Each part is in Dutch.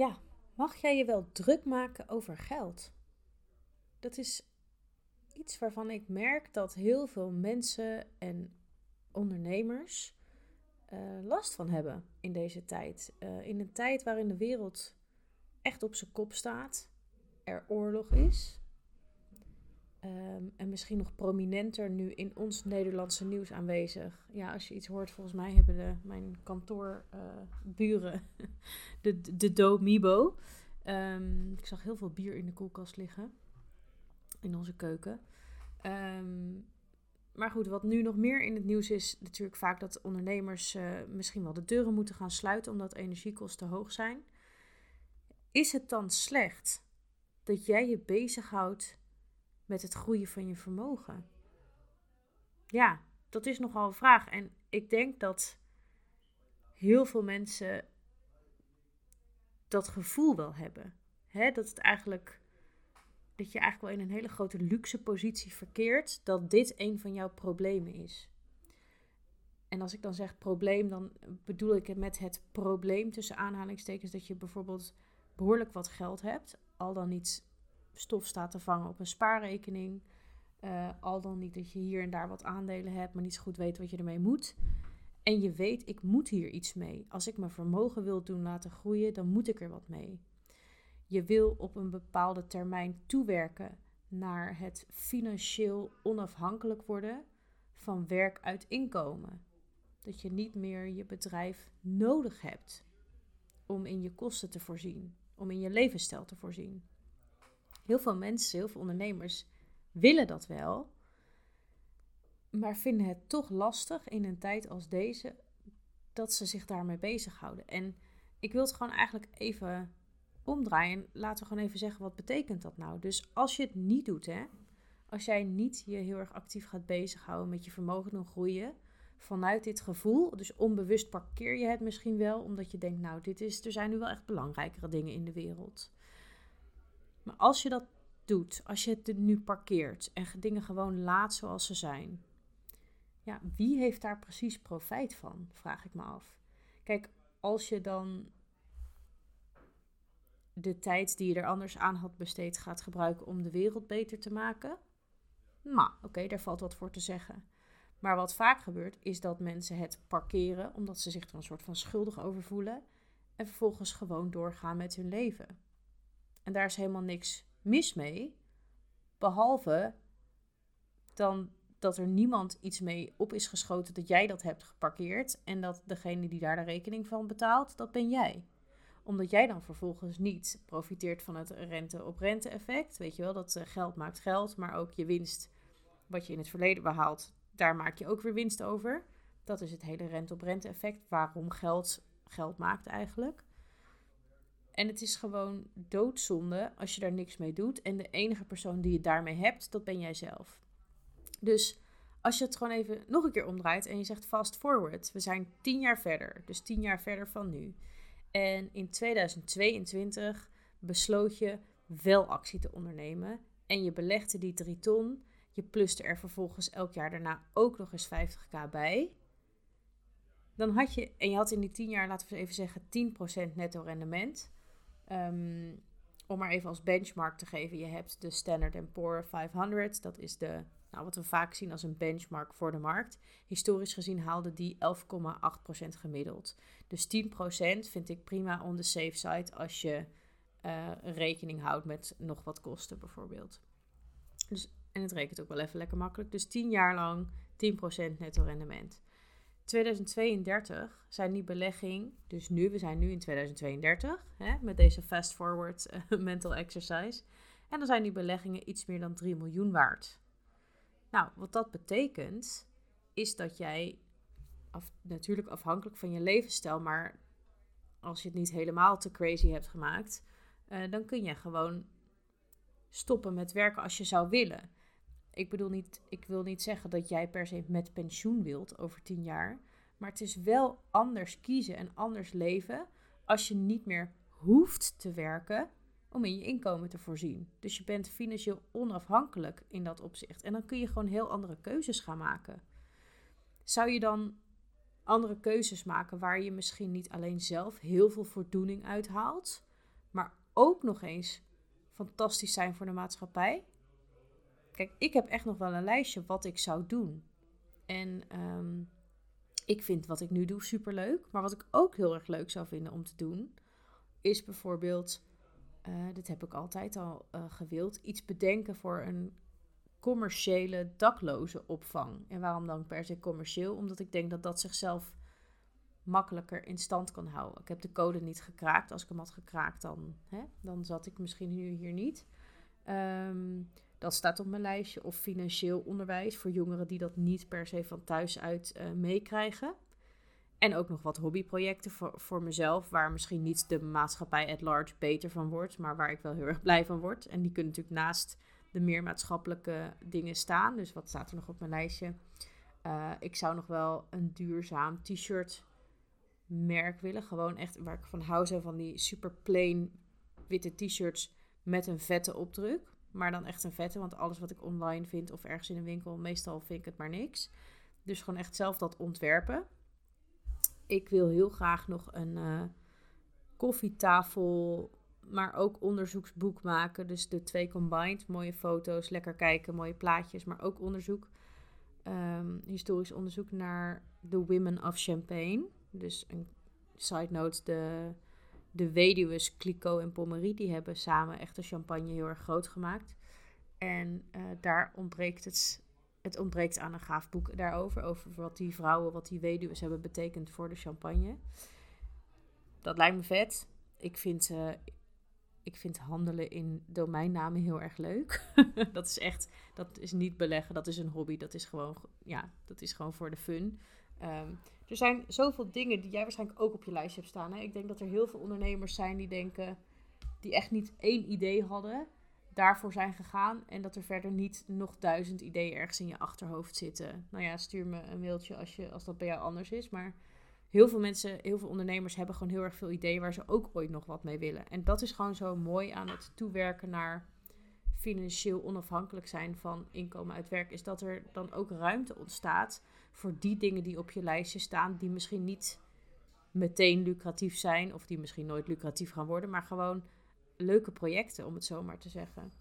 ja, mag jij je wel druk maken over geld? Dat is iets waarvan ik merk dat heel veel mensen en ondernemers uh, last van hebben in deze tijd. Uh, in een tijd waarin de wereld echt op zijn kop staat, er oorlog is. Um, en misschien nog prominenter nu in ons Nederlandse nieuws aanwezig. Ja, als je iets hoort, volgens mij hebben de, mijn kantoorburen uh, de, de Do Um, ik zag heel veel bier in de koelkast liggen. In onze keuken. Um, maar goed, wat nu nog meer in het nieuws is, natuurlijk vaak dat ondernemers uh, misschien wel de deuren moeten gaan sluiten omdat energiekosten hoog zijn. Is het dan slecht dat jij je bezighoudt met het groeien van je vermogen? Ja, dat is nogal een vraag. En ik denk dat heel veel mensen dat gevoel wel hebben. Hè? Dat het eigenlijk dat je eigenlijk wel in een hele grote luxe positie verkeert dat dit een van jouw problemen is. En als ik dan zeg probleem, dan bedoel ik het met het probleem tussen aanhalingstekens dat je bijvoorbeeld behoorlijk wat geld hebt, al dan niet stof staat te vangen op een spaarrekening, uh, al dan niet dat je hier en daar wat aandelen hebt, maar niet zo goed weet wat je ermee moet. En je weet, ik moet hier iets mee. Als ik mijn vermogen wil doen laten groeien, dan moet ik er wat mee. Je wil op een bepaalde termijn toewerken naar het financieel onafhankelijk worden van werk uit inkomen. Dat je niet meer je bedrijf nodig hebt om in je kosten te voorzien, om in je levensstijl te voorzien. Heel veel mensen, heel veel ondernemers willen dat wel, maar vinden het toch lastig in een tijd als deze dat ze zich daarmee bezighouden. En ik wil het gewoon eigenlijk even omdraaien. Laten we gewoon even zeggen, wat betekent dat nou? Dus als je het niet doet, hè, als jij niet je heel erg actief gaat bezighouden met je vermogen doen groeien, vanuit dit gevoel, dus onbewust parkeer je het misschien wel, omdat je denkt, nou, dit is, er zijn nu wel echt belangrijkere dingen in de wereld. Maar als je dat doet, als je het nu parkeert en dingen gewoon laat zoals ze zijn, ja, wie heeft daar precies profijt van, vraag ik me af. Kijk, als je dan de tijd die je er anders aan had besteed gaat gebruiken om de wereld beter te maken. Nou, oké, daar valt wat voor te zeggen. Maar wat vaak gebeurt, is dat mensen het parkeren omdat ze zich er een soort van schuldig over voelen en vervolgens gewoon doorgaan met hun leven. En daar is helemaal niks mis mee, behalve dan dat er niemand iets mee op is geschoten dat jij dat hebt geparkeerd en dat degene die daar de rekening van betaalt, dat ben jij omdat jij dan vervolgens niet profiteert van het rente-op-rente effect. Weet je wel, dat uh, geld maakt geld, maar ook je winst, wat je in het verleden behaalt, daar maak je ook weer winst over. Dat is het hele rente-op-rente effect, waarom geld geld maakt eigenlijk. En het is gewoon doodzonde als je daar niks mee doet. En de enige persoon die je daarmee hebt, dat ben jij zelf. Dus als je het gewoon even nog een keer omdraait en je zegt fast forward. We zijn tien jaar verder, dus tien jaar verder van nu. En in 2022 besloot je wel actie te ondernemen. En je belegde die 3 ton. Je pluste er vervolgens elk jaar daarna ook nog eens 50k bij. Dan had je, en je had in die 10 jaar, laten we even zeggen, 10% netto rendement. Um, om maar even als benchmark te geven, je hebt de Standard Poor's 500. Dat is de nou, wat we vaak zien als een benchmark voor de markt. Historisch gezien haalde die 11,8% gemiddeld. Dus 10% vind ik prima on the safe side als je uh, rekening houdt met nog wat kosten bijvoorbeeld. Dus, en het rekent ook wel even lekker makkelijk. Dus 10 jaar lang 10% netto rendement. 2032 zijn die belegging, dus nu, we zijn nu in 2032 hè, met deze fast forward uh, mental exercise. En dan zijn die beleggingen iets meer dan 3 miljoen waard. Nou, wat dat betekent, is dat jij af, natuurlijk afhankelijk van je levensstijl, maar als je het niet helemaal te crazy hebt gemaakt, uh, dan kun je gewoon stoppen met werken als je zou willen. Ik bedoel niet, ik wil niet zeggen dat jij per se met pensioen wilt over tien jaar, maar het is wel anders kiezen en anders leven als je niet meer hoeft te werken om in je inkomen te voorzien. Dus je bent financieel onafhankelijk in dat opzicht. En dan kun je gewoon heel andere keuzes gaan maken. Zou je dan andere keuzes maken waar je misschien niet alleen zelf heel veel voldoening uithaalt, maar ook nog eens fantastisch zijn voor de maatschappij. Kijk, ik heb echt nog wel een lijstje wat ik zou doen. En ehm, ik vind wat ik nu doe superleuk. Maar wat ik ook heel erg leuk zou vinden om te doen, is bijvoorbeeld, uh, dit heb ik altijd al uh, gewild, iets bedenken voor een commerciële dakloze opvang. En waarom dan per se commercieel? Omdat ik denk dat dat zichzelf makkelijker in stand kan houden. Ik heb de code niet gekraakt. Als ik hem had gekraakt, dan, hè, dan zat ik misschien nu hier niet. Um, dat staat op mijn lijstje. Of financieel onderwijs voor jongeren die dat niet per se van thuis uit uh, meekrijgen. En ook nog wat hobbyprojecten voor, voor mezelf, waar misschien niet de maatschappij at large beter van wordt, maar waar ik wel heel erg blij van word. En die kunnen natuurlijk naast de meer maatschappelijke dingen staan. Dus wat staat er nog op mijn lijstje? Uh, ik zou nog wel een duurzaam t-shirt merk willen. Gewoon echt waar ik van hou zo van die super plain witte t-shirts met een vette opdruk. Maar dan echt een vette, want alles wat ik online vind of ergens in een winkel, meestal vind ik het maar niks. Dus gewoon echt zelf dat ontwerpen. Ik wil heel graag nog een uh, koffietafel, maar ook onderzoeksboek maken. Dus de twee combined. Mooie foto's, lekker kijken, mooie plaatjes, maar ook onderzoek. Um, historisch onderzoek naar de Women of Champagne. Dus een side note, de de weduws Clicquot en Pommery, die hebben samen echt de champagne heel erg groot gemaakt. En uh, daar ontbreekt het, het ontbreekt aan een gaaf boek daarover, over wat die vrouwen, wat die weduws hebben betekend voor de champagne. Dat lijkt me vet. Ik vind, uh, ik vind handelen in domeinnamen heel erg leuk. dat is echt, dat is niet beleggen, dat is een hobby, dat is gewoon, ja, dat is gewoon voor de fun. Um, er zijn zoveel dingen die jij waarschijnlijk ook op je lijstje hebt staan. Hè? Ik denk dat er heel veel ondernemers zijn die denken, die echt niet één idee hadden, daarvoor zijn gegaan. En dat er verder niet nog duizend ideeën ergens in je achterhoofd zitten. Nou ja, stuur me een mailtje als, je, als dat bij jou anders is. Maar heel veel mensen, heel veel ondernemers hebben gewoon heel erg veel ideeën waar ze ook ooit nog wat mee willen. En dat is gewoon zo mooi aan het toewerken naar financieel onafhankelijk zijn van inkomen uit werk. Is dat er dan ook ruimte ontstaat voor die dingen die op je lijstje staan, die misschien niet meteen lucratief zijn, of die misschien nooit lucratief gaan worden, maar gewoon leuke projecten, om het zo maar te zeggen.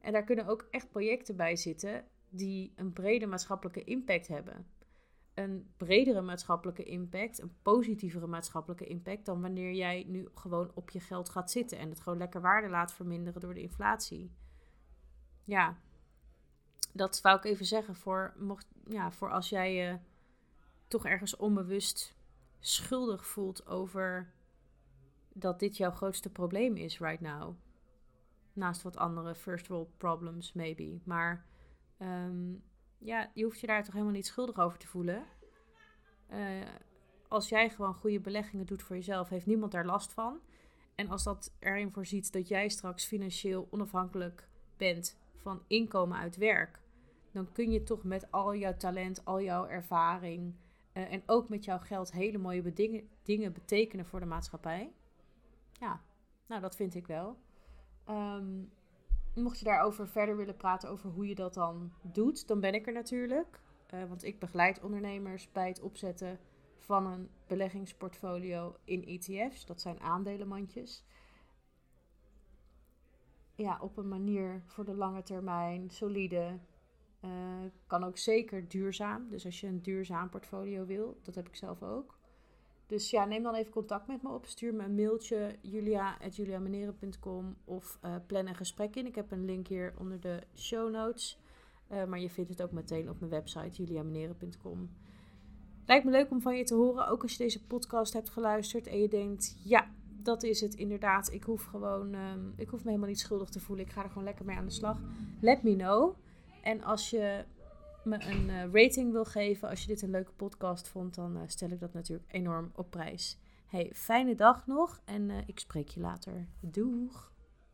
En daar kunnen ook echt projecten bij zitten die een brede maatschappelijke impact hebben. Een bredere maatschappelijke impact, een positievere maatschappelijke impact dan wanneer jij nu gewoon op je geld gaat zitten en het gewoon lekker waarde laat verminderen door de inflatie. Ja, dat wou ik even zeggen voor, mocht, ja, voor als jij je toch ergens onbewust schuldig voelt over dat dit jouw grootste probleem is right now. Naast wat andere first world problems, maybe. Maar ehm, ja, je hoeft je daar toch helemaal niet schuldig over te voelen. Uh, als jij gewoon goede beleggingen doet voor jezelf, heeft niemand daar last van. En als dat erin voorziet dat jij straks financieel onafhankelijk bent van inkomen uit werk, dan kun je toch met al jouw talent, al jouw ervaring uh, en ook met jouw geld hele mooie dingen, dingen betekenen voor de maatschappij. Ja, nou dat vind ik wel. Um, mocht je daarover verder willen praten over hoe je dat dan doet, dan ben ik er natuurlijk. Uh, want ik begeleid ondernemers bij het opzetten van een beleggingsportfolio in ETF's. Dat zijn aandelenmandjes. Ja, op een manier voor de lange termijn, solide, uh, kan ook zeker duurzaam. Dus als je een duurzaam portfolio wil, dat heb ik zelf ook. Dus ja, neem dan even contact met me op. Stuur me een mailtje julia.juliameneren.com of uh, plan een gesprek in. Ik heb een link hier onder de show notes. Uh, maar je vindt het ook meteen op mijn website juliameneren.com. Lijkt me leuk om van je te horen, ook als je deze podcast hebt geluisterd en je denkt, ja, dat is het inderdaad. Ik hoef gewoon, um, ik hoef me helemaal niet schuldig te voelen. Ik ga er gewoon lekker mee aan de slag. Let me know. En als je me een uh, rating wil geven, als je dit een leuke podcast vond, dan uh, stel ik dat natuurlijk enorm op prijs. Hey, fijne dag nog en uh, ik spreek je later. Doeg!